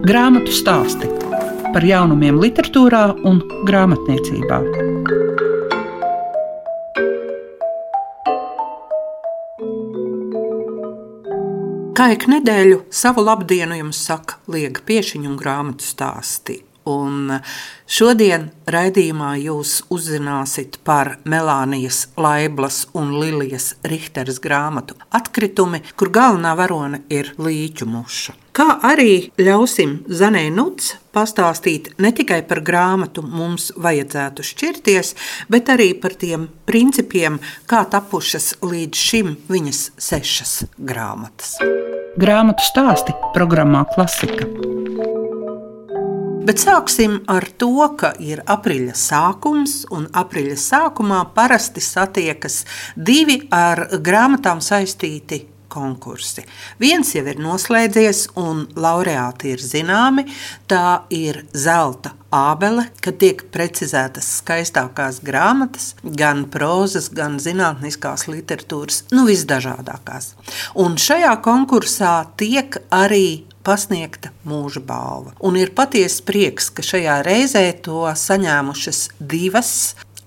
Grāmatu stāsti par jaunumiem, literatūrā un grāmatniecībā. Kā ik nedēļu savu labdienu jums saka Liega Piešiņu un grāmatu stāstī. Un šodien raidījumā jūs uzzināsiet par Melānijas Laiblas un Lilijas Richteres grāmatu Atkritumi, kur galvenā varone ir līķu muša. Kā arī ļausim Zanē Nuts pastāstīt ne tikai par grāmatu mums vajadzētu šķirties, bet arī par tiem principiem, kā tapušas līdz šim viņas sešas grāmatas. Grāmatu stāsti programmā Klasika. Bet sāksim ar to, ka ir aprīļa sākums, un aprīļa sākumā parasti satiekas divi ar grāmatām saistīti konkursi. Viens jau ir noslēdzies, un laureāti ir zināmi. Tā ir zelta ābele, kad tiek precizētas skaistākās grāmatas, gan prozas, gan zinātniskās literatūras, nu visdažādākās. Un šajā konkursā tiek arī pasniegta mūža balva. Un ir patiesa prieks, ka šajā reizē to saņēmušas divas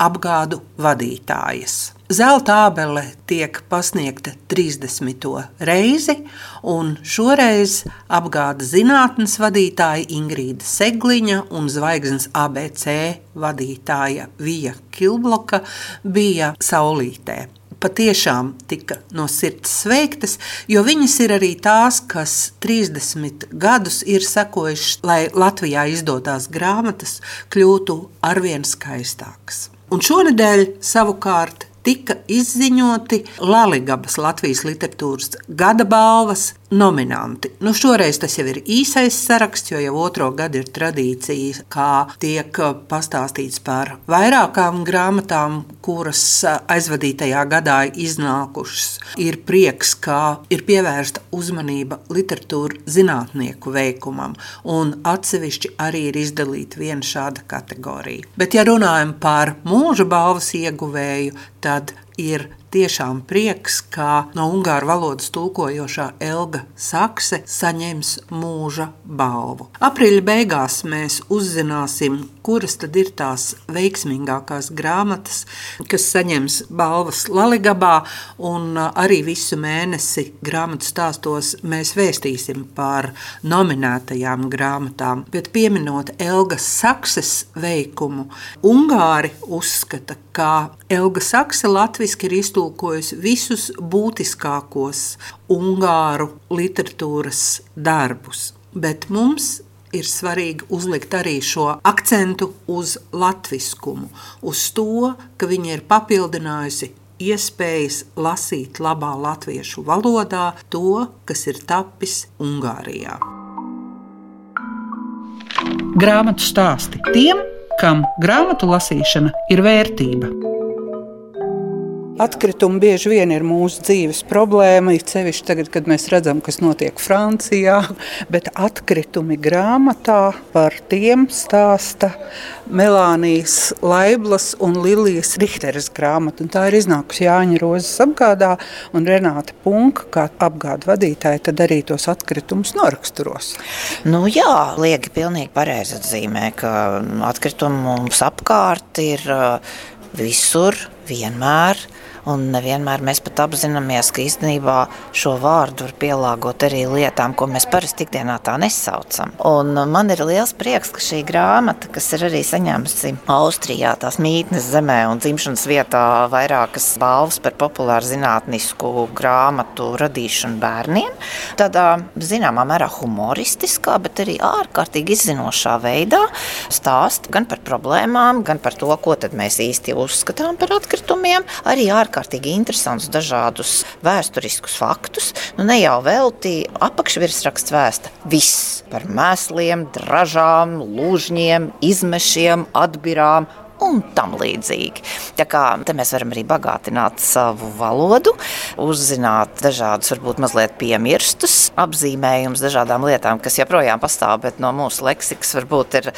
apgādu vadītājas. Zelta ābele tiek pasniegta 30. reizi, un šoreiz apgāda zinātnes vadītāja Ingrīda Segliņa un zvaigznes ABC vadītāja Vija Kilbloka bija saulītē patiešām tika no sirds sveiktas, jo viņas ir arī tās, kas 30 gadus ir sekojušas, lai Latvijā izdotās grāmatas kļūtu arvien skaistākas. Un šonadēļ savukārt tika izziņoti Latvijas Latvijas literatūras gada balvas nominanti. Nu, šoreiz tas jau ir īsais saraksts, jo jau otro gadu ir tradīcija, kā tiek pastāstīts par vairākām grāmatām, kuras aizvadītajā gadā iznākušas. Ir prieks, ka ir pievērsta uzmanība literatūra zinātnieku veikumam, un atsevišķi arī ir izdalīta viena šāda kategorija. Bet, ja runājam par mūža balvas ieguvēju, tad результат ir tiešām prieks, ka no ungāru valodas tulkojošā Elga Sakse saņems mūža balvu. Aprīļa beigās mēs uzzināsim, kuras tad ir tās veiksmīgākās grāmatas, kas saņems balvas Laligabā, un arī visu mēnesi grāmatu stāstos mēs vēstīsim par nominētajām grāmatām. Bet pieminot Elgas Sakses veikumu, Ungāri uzskata, ka Elga Sakse latviski ir iztulkojusi visus būtiskākos ungāru literatūras darbus. Bet mums ir svarīgi uzlikt arī šo akcentu uz latviskumu, uz to, ka viņa ir papildinājusi iespējas lasīt labā latviešu valodā to, kas ir tapis Ungārijā. Grāmatu stāsti tiem, kam grāmatu lasīšana ir vērtība. Atkritumi bieži vien ir mūsu dzīves problēma, it sevišķi tagad, kad mēs redzam, kas notiek Francijā, bet atkritumi grāmatā par tiem stāsta Melānijas Laiblas un Lilijas Richteres grāmata. Un tā ir iznākusi Jāņa Rozes apgādā, un Renāta Punka, kā apgāda vadītāja, tad arī tos atkritumus noraksturos. Nu jā, lieki pilnīgi pareizi atzīmē, ka atkritumi mums apkārt ir uh, visur, vienmēr. Un nevienmēr mēs pat apzināmies, ka īstenībā šo vārdu var pielāgot arī lietām, ko mēs parasti ikdienā tā nesaucam. Un man ir liels prieks, ka šī grāmata, kas ir arī saņēmusi Austrijā, tās mītnes zemē un dzimšanas vietā vairākas balvas par populāru zinātnisku grāmatu radīšanu bērniem, tādā zināmā mērā humoristiskā, bet arī ārkārtīgi izzinošā veidā stāsta gan par problēmām, gan par to, ko mēs īsti uzskatām par atkritumiem, arī ārkārtīgi interesantus dažādus vēsturiskus faktus. Nu, ne jau velti apakšvirsraksts vēsta viss par mēsliem, dražām, lūžņiem, izmešiem, atbirām un tam līdzīgi. Tā kā mēs varam arī bagātināt savu valodu, uzzināt dažādus, varbūt mazliet piemirstus apzīmējumus dažādām lietām, kas joprojām pastāv, bet no mūsu leksikas varbūt ir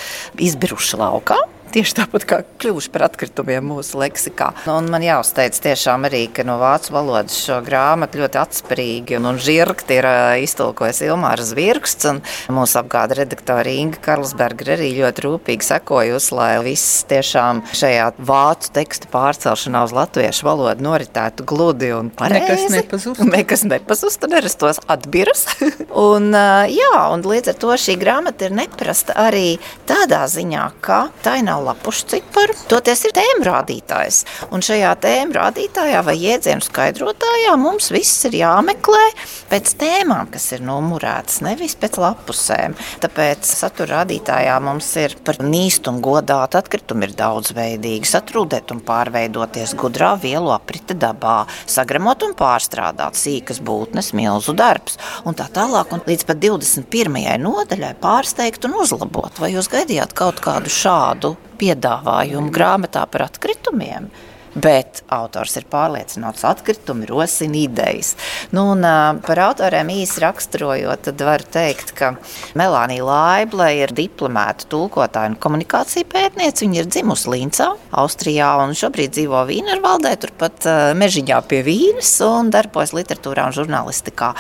izbiruši laukā tieši tāpat kā kļuvuši par atkritumiem mūsu leksikā. Un man jāuzteic tiešām arī, ka no vācu valodas šo grāmatu ļoti atspērīgi un, un žirgti ir iztulkojis Ilmāra Zvirksts. Mūsu apgāda redaktore Inga Karlsberga arī ļoti rūpīgi sekojusi, lai viss tiešām šajā vācu teksta pārcelšanā uz latviešu valodu noritētu gludi un pareizi. Nekas nepazust. Nekas nepazust un nerastos atbiras. un, jā, un līdz ar to šī grāmata ir neprasta arī tādā ziņā, ka tā nav lapušu ciparu, toties ir tēma rādītājs. Un šajā tēma rādītājā vai jēdzienu skaidrotājā mums viss ir jāmeklē pēc tēmām, kas ir numurētas, nevis pēc lapusēm. Tāpēc satura rādītājā mums ir par nīstu un godātu atkritumu ir daudzveidīgi, satrūdēt un pārveidoties gudrā vielu aprite dabā, sagremot un pārstrādāt sīkas būtnes, milzu darbs un tā tālāk. Un līdz pat 21. nodaļai pārsteigt un uzlabot. Vai jūs gaidījāt kaut kādu šādu piedāvājumu grāmatā par atkritumiem? Bet autors ir pārliecināts, atkritumi rosina idejas. Nu, un, par autoriem īsi raksturojot, tad var teikt, ka Melānija Laible ir diplomēta tulkotāja un komunikācija pētniece. Viņa ir dzimusi Līncā, Austrijā, un šobrīd dzīvo Vīnervaldē, turpat mežiņā pie Vīnes un darbojas literatūrā un žurnālistikā.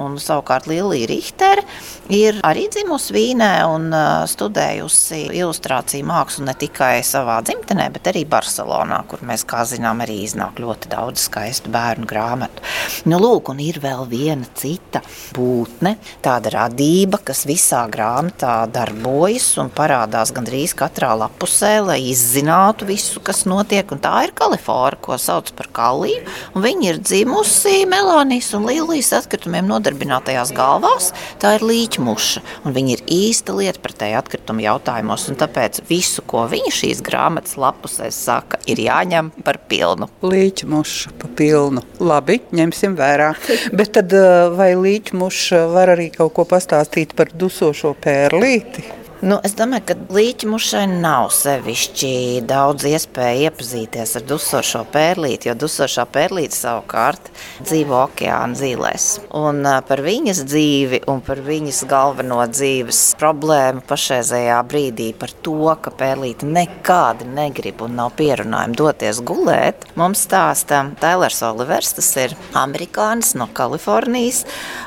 Un, savukārt Lilija Richtere ir arī dzimusi Vīnē un studējusi ilustrāciju mākslu ne tikai savā dzimtenē, bet arī Barcelonā, kur mēs kā kā zinām, arī iznāk ļoti daudz skaistu bērnu grāmatu. Nu, lūk, un ir vēl viena cita būtne, tāda radība, kas visā grāmatā darbojas un parādās gandrīz katrā lapusē, lai izzinātu visu, kas notiek. Un tā ir kalifora, ko sauc par kaliju. Viņa ir dzimusi Melānijas un Līlijas atkritumiem nodarbinātajās galvās. Tā ir līķmuša, un viņa ir īsta lieta pretēji atkritumu jautājumos. Tāpēc visu, ko viņa šīs grāmatas lapusēs saka, ir jāņem par pilnu. Līķa muša pa pilnu. Labi, ņemsim vērā. Bet tad eh, vai līķa muša var arī kaut ko pastāstīt par dusošo pērlīti? Nu, es domāju, ka līķmušai nav sevišķi daudz iespēju iepazīties ar dusošo pērlīti, jo dusošā pērlīte savukārt dzīvo okeāna zīlēs. Un par viņas dzīvi un par viņas galveno dzīves problēmu pašreizējā brīdī, par to, ka pērlīte nekādi negrib un nav pierunājumi doties gulēt, mums stāsta Tailers Olivers, tas ir amerikānis no Kalifornijas,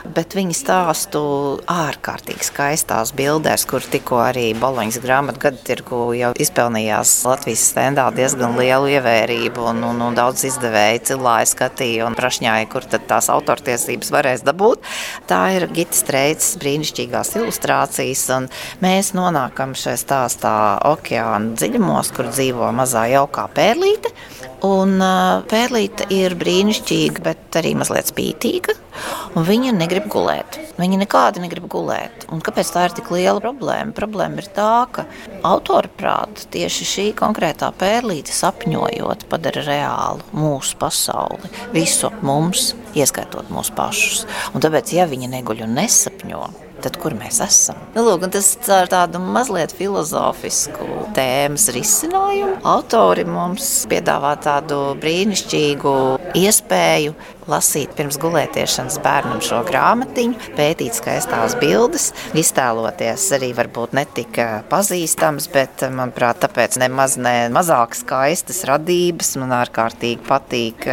bet viņa stāstu ārkārtīgi skaistās bildēs, kur tikko arī Boloņas grāmatu gadu tirgu jau izpelnījās Latvijas stendā diezgan lielu ievērību, un, un, un daudz izdevēji cilāja skatīja un prašņāja, kur tad tās autortiesības varēs dabūt. Tā ir Gita Streicis brīnišķīgās ilustrācijas, un mēs nonākam šajā stāstā okeāna dziļumos, kur dzīvo mazā jaukā pērlīte, Un pērlīte ir brīnišķīga, bet arī mazliet spītīga. Viņa negrib gulēt. Viņa nekādi negrib gulēt. Un kāpēc tā ir tik liela problēma? Problēma ir tā, ka autora prāta tieši šī konkrētā pērlīte sapņojot padara reālu mūsu pasauli, visu mums, ieskaitot mūsu pašus. Un tāpēc, ja viņa neguļ un nesapņo, tad kur mēs esam? Nu, lūk, tas ir tādu mazliet filozofisku tēmas risinājumu. Autori mums piedāvā tādu brīnišķīgu iespēju lasīt pirms gulētiešanas bērnam šo grāmatiņu, pētīt skaistās bildes, iztēloties arī varbūt ne tik pazīstams, bet, manuprāt, tāpēc nemaz ne mazāk skaistas radības. Man ārkārtīgi patīk,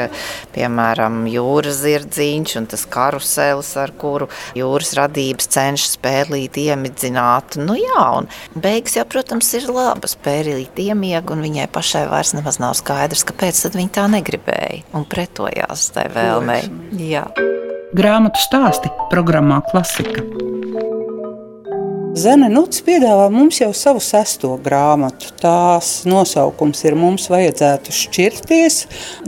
piemēram, jūras zirdziņš un tas karuselis, ar kuru jūras radības cenšas pērlīt iemidzināt. Nu jā, un beigas jau, protams, ir labas. Pērlīt iemieg un viņai pašai vairs nemaz nav skaidrs, kāpēc tad viņa tā negribēja un pretojās tai vēlmei vēlmei. Jā. Grāmatu stāsti programmā Klasika. Zene Nuts piedāvā mums jau savu sesto grāmatu. Tās nosaukums ir Mums vajadzētu šķirties.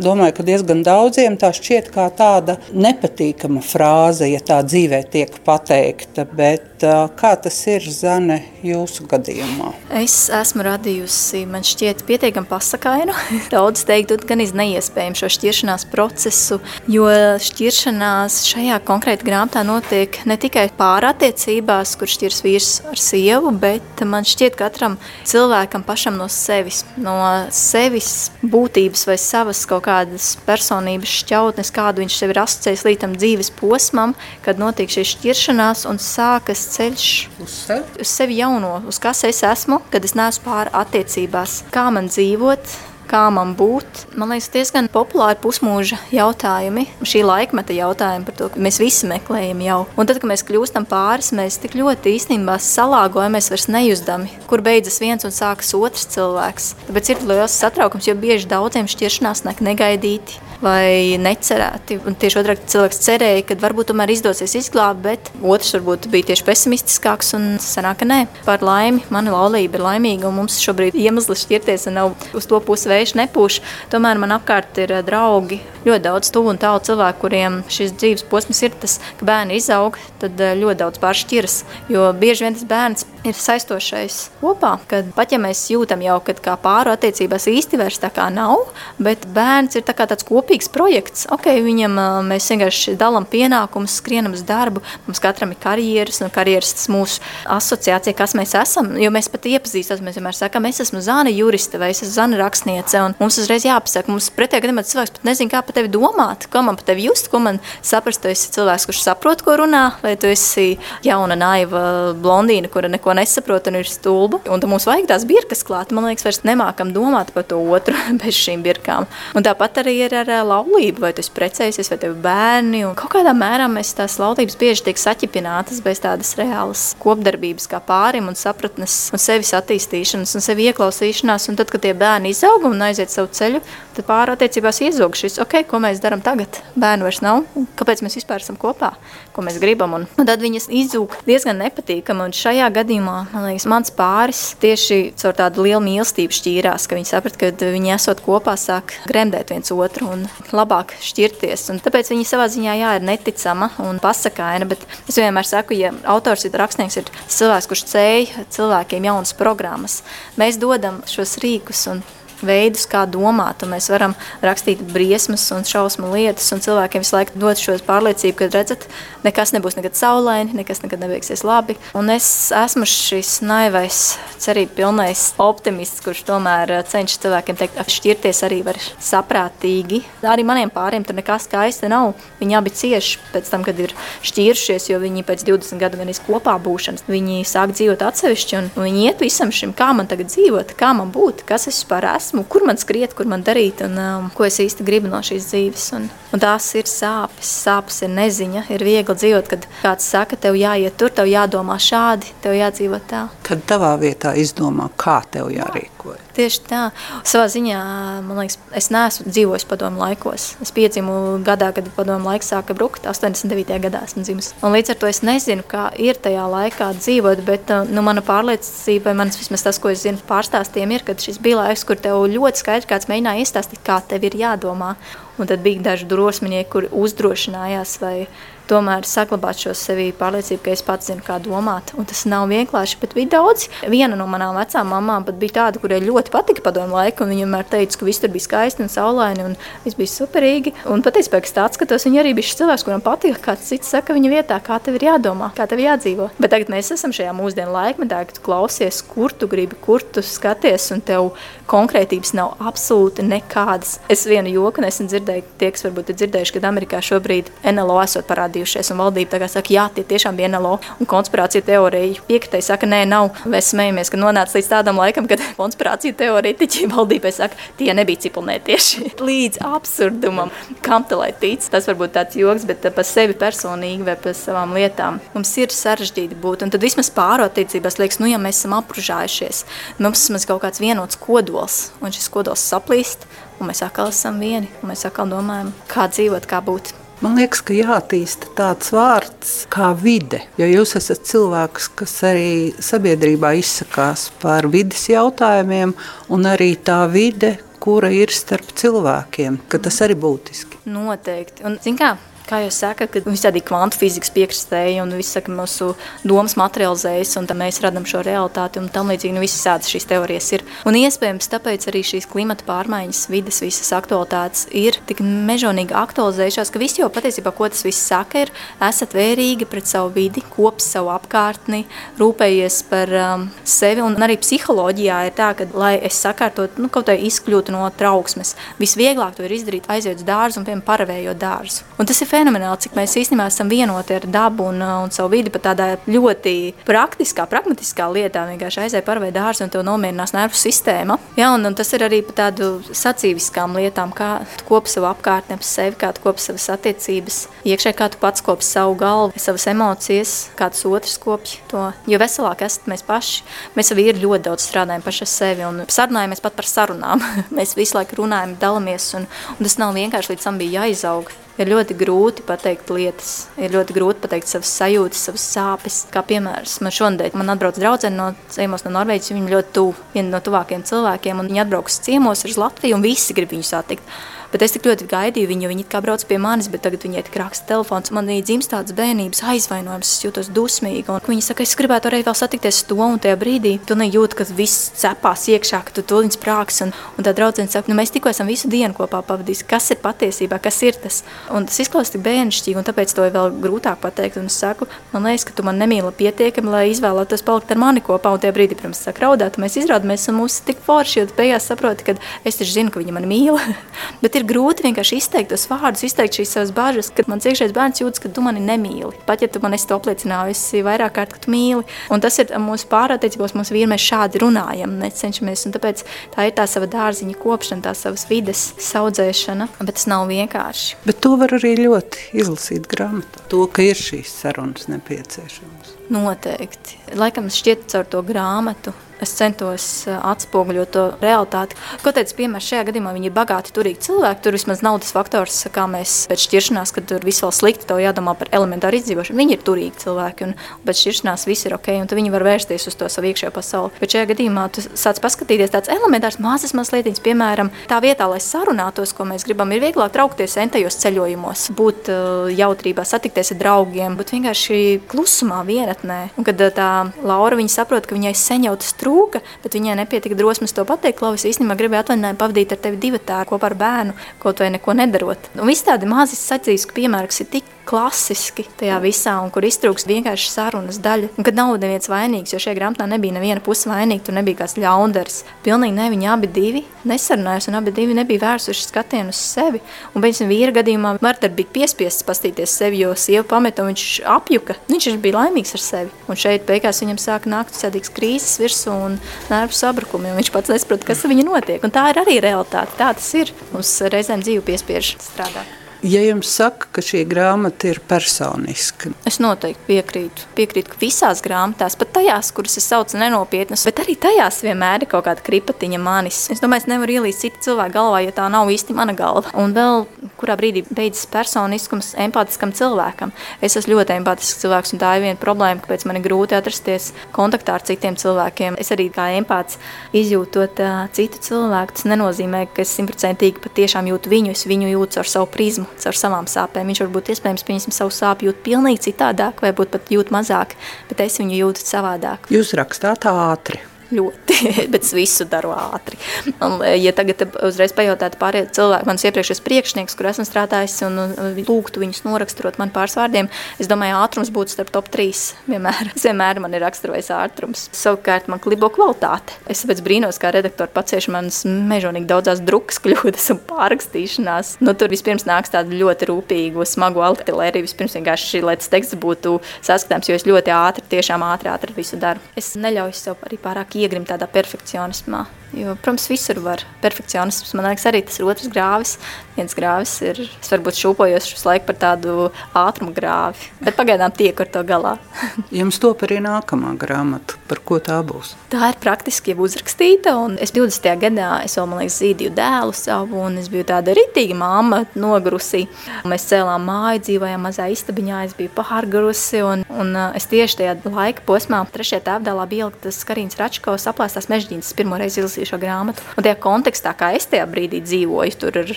Domāju, ka diezgan daudziem tā šķiet kā tāda nepatīkama frāze, ja tā dzīvē tiek pateikta. Bet kā tas ir Zane jūsu gadījumā? Es esmu radījusi, man šķiet, pietiekami pasakainu. Daudz teiktu, gan iz neiespējami šo šķiršanās procesu, jo šķiršanās šajā konkrēti grāmatā notiek ne tikai pārattiecībās, kur šķirs vīrs ar sievu, bet man šķiet, ka katram cilvēkam pašam no sevis, no sevis būtības vai savas kaut kādas personības šķautnes, kādu viņš sev ir asociējis līdz tam dzīves posmam, kad notiek šī šķiršanās un sākas ceļš uz sevi, uz sevi jauno, uz kas es esmu, kad es neesmu pāri attiecībās, kā man dzīvot, kā man būt. Man liekas, diezgan populāri pusmūža jautājumi, šī laikmeta jautājumi par to, ka mēs visi meklējam jau. Un tad, kad mēs kļūstam pāris, mēs tik ļoti īstenībā salāgojamies vairs nejūzdami, kur beidzas viens un sākas otrs cilvēks. Tāpēc ir liels satraukums, jo bieži daudziem šķiršanās nāk negaidīti vai necerēti. Un tieši otrādi cilvēks cerēja, ka varbūt tomēr izdosies izglābt, bet otrs varbūt bija tieši pesimistiskāks un sanāk, ka nē. Par laimi, mana laulība ir laimīga un mums šobrīd iemesli šķirties un nav uz to pusi vējš nepūš. Tomēr man apkārt ir eh, draugi, ļoti daudz tuvu un tālu cilvēku, kuriem šis dzīves posms ir tas, ka bērni izaug, tad eh, ļoti daudz pāršķiras. Jo bieži vien tas bērns ir saistošais kopā, kad pat ja mēs jūtam jau, ka kā pāru attiecībās īsti vairs tā kā nav, bet bērns ir tā kā tāds kopīgs kopīgs projekts. Okay, viņam mēs vienkārši dalām pienākumus, skrienam uz darbu. Mums katram ir karjeras, un karjeras tas mūsu asociācija, kas mēs esam. Jo mēs pat iepazīstam, mēs vienmēr sakām, es esmu Zana juriste vai es esmu Zana rakstniece. Mums uzreiz jāpasaka, mums pretējā gadījumā cilvēks pat nezina, kā par tevi domāt, ko man par tevi just, ko man saprast. Tu esi cilvēks, kurš saprot, ko runā, vai tu esi jauna, naiva blondīna, kura neko nesaprot un ir stulba. Un mums vajag tās birkas klāt. Man liekas, vairs nemākam domāt par to otru bez šīm birkām. Un tāpat arī ir ar laulību, vai tu esi precējies, vai tev ir bērni. Un kaut kādā mērā mēs tās laulības bieži tiek saķipinātas bez tādas reālas kopdarbības kā pārim un sapratnes un sevis attīstīšanas un sevi ieklausīšanās. Un tad, kad tie bērni izaug un aiziet savu ceļu, tad pāri attiecībās iezog šis, ok, ko mēs darām tagad. Bērnu vairs nav, kāpēc mēs vispār esam kopā, ko mēs gribam. Un, un tad viņas izzūk diezgan nepatīkami. Un šajā gadījumā, man liekas, mans pāris tieši caur tādu lielu mīlestību šķīrās, ka viņi saprat, ka viņi esot kopā, sāk gremdēt viens otru. Un labāk šķirties. Un tāpēc viņa savā ziņā jā, ir neticama un pasakaina. Bet es vienmēr saku, ja autors ir rakstnieks, ir cilvēks, kurš cēlīja cilvēkiem jaunas programmas, mēs dodam šos rīkus un veidus, kā domāt. Mēs varam rakstīt briesmas un šausmu lietas, un cilvēkiem visu laiku dot šo pārliecību, ka, redzat, nekas nebūs nekad saulaini, nekas nekad nebeigsies labi. Un es esmu šis naivais, cerību pilnais optimists, kurš tomēr eh, cenšas cilvēkiem teikt, ka šķirties arī var saprātīgi. Arī maniem pāriem tur nekas skaisti nav. Viņi abi cieši pēc tam, kad ir šķīrušies, jo viņi pēc 20 gadu vienīs kopā būšanas, viņi sāk dzīvot atsevišķi, un viņi iet visam šim, kā man tagad dzīvot, kā man būt, kas es vispār esmu esmu, kur man skriet, kur man darīt un um, ko es īsti gribu no šīs dzīves. Un, un tās ir sāpes, sāpes ir neziņa. Ir viegli dzīvot, kad kāds saka, tev jāiet tur, tev jādomā šādi, tev jādzīvot tā. Kad tavā vietā izdomā, kā tev jārīkojas. Tieši tā. Savā ziņā, man liekas, es neesmu dzīvojis padomu laikos. Es piedzimu gadā, kad padomu laiks sāka brukt, 89. gadā esmu dzimis. Un līdz ar to es nezinu, kā ir tajā laikā dzīvot, bet uh, nu, mana pārliecība, manas vismaz tas, ko es zinu pārstāstiem, ir, ka šis bija laiks, kur tev ļoti skaidri kāds mēģināja iestāstīt, kā tev ir jādomā. Un tad bija daži drosminieki, kuri uzdrošinājās vai tomēr saglabāt šo sevi pārliecību, ka es pats zinu, kā domāt. Un tas nav vienkārši, bet bija daudz. Viena no manām vecām mamām bija tāda, kurai ļoti patika padomu laiku, un viņa vienmēr teica, ka viss tur bija skaisti un saulaini, un viss bija superīgi. Un patiesībā, kad tāds skatos, viņa arī bija šis cilvēks, kuram patika, kāds cits saka viņa vietā, kā tev ir jādomā, kā tev jādzīvo. Bet tagad mēs esam šajā mūsdienu laikmetā, kad klausies, kur tu gribi, kur tu skaties, un tev konkrētības nav absolūti nekādas. Es vienu joku nesen dzirdēju, tie, kas varbūt ir dzirdējuši, kad Amerikā šobrīd NLO esot parādījušies, un valdība tagad saka, jā, tie tiešām bija NLO, un konspirācija teorija piektai saka, nē, nav. Mēs smējamies, ka nonāca līdz tādam laikam, kad konspirācija teorētiķi valdībai saka, tie nebija cipulnētieši. Līdz absurdumam, kam te lai tic, tas varbūt tāds joks, bet par sevi personīgi vai par savām lietām mums ir sarežģīti būt. Un tad vismaz pārotiecībās liekas, nu, ja mēs esam apružājušies, mums vismaz kaut kāds vienots kodols, un šis kodols saplīst, un mēs atkal esam vieni, un mēs atkal domājam, kā dzīvot, kā būt. Man liekas, ka jātīsta tāds vārds kā vide, jo jūs esat cilvēks, kas arī sabiedrībā izsakās par vidas jautājumiem, un arī tā vide, kura ir starp cilvēkiem, ka tas arī būtiski. Noteikti. Un, kā, kā jau saka, ka visādi kvantu fizikas piekristēji un viss saka, mūsu domas materializējas, un mēs radām šo realitāti un tam līdzīgi nu, visas šīs teorijas ir. Un iespējams, tāpēc arī šīs klimata pārmaiņas, vidas visas aktualitātes ir tik mežonīgi aktualizējušās, ka visi jau patiesībā, ko tas viss saka, ir esat vērīgi pret savu vidi, kops savu apkārtni, rūpējies par um, sevi, un arī psiholoģijā ir tā, ka, lai es sakārtot, nu, kaut vai izkļūtu no trauksmes, visvieglāk to ir izdarīt aiziet uz dārzu un, piemēram, paravējot dārzu. Un tas ir fenomenāli, cik mēs īstenībā esam vienoti ar dabu un, uh, un savu vidi pat tādā ļoti praktiskā, pragmatiskā lietā. Vienkārši aizēj paravēt dārzu un tev nomierinās nervu sistēma. Ja, un, un tas ir arī par tādu sacīviskām lietām, kā tu kopi savu apkārtni ap sevi, kā tu kopi savas attiecības, iekšē kā tu pats kopi savu galvu, savas emocijas, kāds otrs kopj to. Jo veselāk esat mēs paši. Mēs jau ir ļoti daudz strādājam paši ar sevi un sarunājamies pat par sarunām. mēs visu laiku runājam, dalamies un, un tas nav vienkārši līdz tam bija jāizaug. Ir ļoti grūti pateikt lietas, ir ļoti grūti pateikt savas sajūtas, savas sāpes. Kā piemērs, man šodien man atbrauc draudzene no ciemos no Norvēģijas, viņa ļoti tuvu, viena no tuvākajiem cilvēkiem, un viņi atbrauc ciemos uz Latviju, un visi grib viņu satikt. Bet es tik ļoti gaidīju viņu, viņa kā brauc pie manis, bet tagad viņai tik raksta telefons. Man ir dzimst tāds bērnības aizvainojums, es jūtos dusmīgi. Un viņa saka, es gribētu arī vēl satikties to un tajā brīdī. Tu nejūti, ka viss cepās iekšā, ka tu to līdz prāks. Un, un tā draudzene saka, nu mēs tikko esam visu dienu kopā pavadījuši. Kas ir patiesībā, kas ir tas? Un tas izklausās tik bērnišķīgi, un tāpēc to ir vēl grūtāk pateikt. Un es saku, man liekas, ka tu man nemīli pietiekami, lai izvēlētos palikt ar mani kopā. Un tajā brīdī, pirms sāk raudāt, mēs izrādāmies, un mūsu tik forši, jo beigās saproti, ka es taču zinu, ka viņa mani mīl. ir grūti vienkārši izteikt tos vārdus, izteikt šīs savas bažas, kad mans iekšējais bērns jūtas, ka tu mani nemīli. Pat ja tu man esi to apliecinājusi vairāk kārt, ka tu mīli. Un tas ir mūsu pārātiecībos, mūsu vīri, mēs šādi runājam, necenšamies. Un tāpēc tā ir tā sava dārziņa kopšana, tā savas vides saudzēšana, bet tas nav vienkārši. Bet to var arī ļoti izlasīt grāmatā. To, ka ir šīs sarunas nepieciešamas. Noteikti. Laikam šķiet caur to grāmatu es centos eh, atspoguļot to realitāti. Ko teicu, piemēram, šajā gadījumā viņi ir bagāti, turīgi cilvēki. Tur vismaz naudas faktors, kā mēs pēc šķiršanās, kad tur viss vēl slikti, tev jādomā par elementāru izdzīvošanu. Viņi ir turīgi cilvēki, un pēc šķiršanās viss ir ok, un viņi var vērsties uz to savu iekšējo pasauli. Bet šajā gadījumā tu sāc paskatīties tāds elementārs mazas mazlietiņas, piemēram, tā vietā, lai sarunātos, ko mēs gribam, ir vieglāk traukties entajos ceļojumos, būt uh, jautrībā, satikties ar draugiem, būt vienkārši klusumā vienatnē. Un kad tā Laura saprot, ka viņai sen jau tas trūkst, trūka, bet viņai nepietika drosmes to pateikt. Klauvis īstenībā gribēja atvaļinājumu pavadīt ar tevi divu tā kopā ar bērnu, kaut vai neko nedarot. Un viss tādi mazi sacīs, ka piemērs ir tik klasiski tajā visā, un kur iztrūks vienkārši sarunas daļa. Un kad nav neviens vainīgs, jo šajā grāmatā nebija neviena puse vainīga, tur nebija kāds ļaundars. Pilnīgi ne, viņi abi divi nesarunājās, un abi divi nebija vērsuši skatienu uz sevi. Un, piemēram, vīra gadījumā Marta bija piespiests pastīties sevi, jo sieva pameta, un viņš apjuka. Viņš bija laimīgs ar sevi. Un šeit beigās viņam sāka nākt sēdīgs krīzes virsū un nervu sabrukumi, un viņš pats nesaprot, kas ar viņu notiek. Un tā ir arī realitāte. Tā tas ir. Mums reizēm dzīve piespiež strādāt. Ja jums saka, ka šī grāmata ir personiska, es noteikti piekrītu. Piekrītu, ka visās grāmatās, pat tajās, kuras es saucu nenopietnas, bet arī tajās vienmēr ir kaut kāda kripatiņa manis. Es domāju, es nevaru ielīst citu cilvēku galvā, ja tā nav īsti mana galva. Un vēl, kurā brīdī beidzas personiskums empātiskam cilvēkam. Es esmu ļoti empātisks cilvēks, un tā ir viena problēma, kāpēc man ir grūti atrasties kontaktā ar citiem cilvēkiem. Es arī kā empāts izjūtot uh, citu cilvēku. Tas nenozīmē, ka es simtprocentīgi patiešām jūtu viņu, es viņu jūtu ar savu prizmu caur savām sāpēm. Viņš varbūt iespējams pieņemsim savu sāpju jūt pilnīgi citādāk, vai pat jūt mazāk, bet es viņu jūtu savādāk. Jūs rakstāt ātri ļoti, bet es visu daru ātri. Un, e, ja tagad uzreiz pajautātu pārējiem cilvēkiem, mans iepriekšējais priekšnieks, kur esmu strādājis, un, lūgtu viņus noraksturot man pāris vārdiem, es domāju, ātrums būtu starp top 3. Vienmēr, es vienmēr man ir raksturojis ātrums. Savukārt man klibo kvalitāte. Es pēc brīnos, kā redaktori paciešu manas mežonīgi daudzās drukas kļūdas un pārrakstīšanās. Nu, tur vispirms nāks tādu ļoti rūpīgu, smagu artilēriju. Vispirms vienkārši, lai tas teksts būtu saskatāms, jo es ļoti ātri, tiešām ātri, ātri visu daru. Es neļauju sev arī pārāk iegrimt tādā perfekcionismā. Jo, protams, visur var perfekcionisms. Man liekas, arī tas ir otrs grāvis. Viens grāvis ir, es varbūt šūpojos šis laik par tādu ātrumu grāvi, bet pagaidām tiek ar to galā. Jums top arī nākamā grāmata par ko tā būs? Tā ir praktiski jau uzrakstīta, un es 20. gadā es vēl, man liekas, zīdīju dēlu savu, un es biju tāda ritīga mamma, nogrusi. Mēs cēlām māju, dzīvojām mazā istabiņā, es biju pārgarusi, un, un es tieši tajā laika posmā, trešajā tēvdēlā bija ieliktas Karīnas Račkovas aplēstās mežģīnas pirmo reizi izlasīju šo grāmatu. Un tajā kontekstā, kā es tajā brīdī dzīvoju, tur ir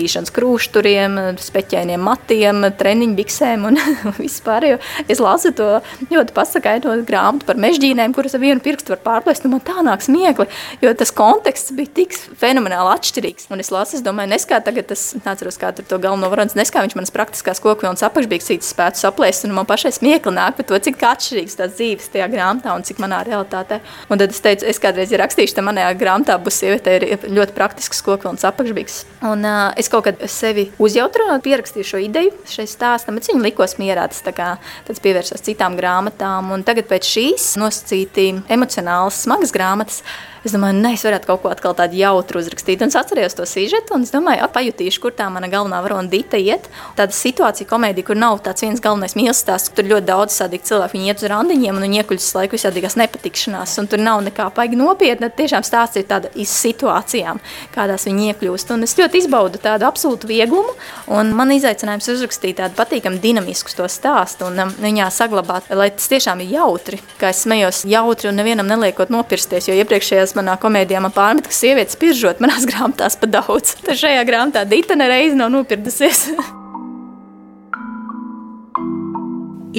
zīdīšanas krūšturiem, speķainiem matiem, treniņu biksēm un vispār. Es lasu to ļoti pasakaito grāmatu par mežģīnēm, kuras ar vienu pirkstu var pārplēst, un man tā nāk smiekli, jo tas konteksts bija tik fenomenāli atšķirīgs. Un es lasu, es domāju, neskā tagad tas, nāceros kā tur to galveno varonis, neskā viņš manas praktiskās kokvilnas apakšbīgsītas spētu saplēst, un man pašai smiekli nāk par to, cik atšķirīgs tās dzīves tajā grāmatā un cik manā realitātē. Un tad es teicu, es kādreiz ja rakstīšu, tad manajā grāmatā būs sieviete ir ļoti praktisks kokvilnas apakšbīgs. Un uh, es kaut kad sevi uzjautrinu, pierakstīju šo ideju šai stāstam, bet viņi likos mierā, tas tā kā tāds pievērsos citām grāmatām. Un tagad pēc šīs nosacīti emocionāls, smagas grāmatas, Es domāju, ne, es varētu kaut ko atkal tādu jautru uzrakstīt. Un es atceros to sižetu, un es domāju, pajutīšu, kur tā mana galvenā varona Dita iet. Tāda situācija, komēdija, kur nav tāds viens galvenais mīlestības, tur ļoti daudz sadīgi cilvēki. Viņi iet uz randiņiem un iekuļas laiku visādīgās nepatikšanās, un tur nav nekā paigi nopietna. Tiešām stāsts ir tāda iz situācijām, kādās viņi iekļūst. Un es ļoti izbaudu tādu absolūtu vieglumu, un man izaicinājums uzrakstīt tādu patīkamu dinamisku to stāstu un um, viņā saglabāt, lai tas tiešām ir jautri, kā es smējos jautri un nevienam neliekot nopirsties, jo iepriekšējās beigās manā komēdijā man pārmet, ka sievietes piržot manās grāmatās pa daudz. Tad šajā grāmatā Dita nereiz nav nopirdusies.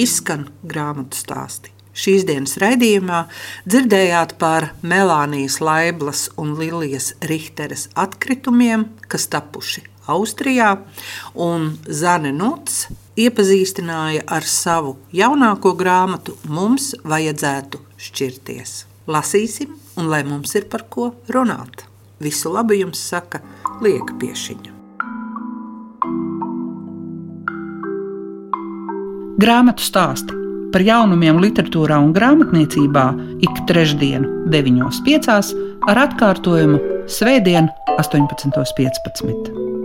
Izskan grāmatu stāsti. Šīs dienas raidījumā dzirdējāt par Melānijas Laiblas un Lilijas Richteres atkritumiem, kas tapuši Austrijā, un Zane Nuts iepazīstināja ar savu jaunāko grāmatu Mums vajadzētu šķirties. Lasīsim un lai mums ir par ko runāt. Visu labu jums saka Lieka Piešiņa. Grāmatu stāsti par jaunumiem literatūrā un grāmatniecībā ik trešdienu, 9.5. ar atkārtojumu Svētdien, 18.15.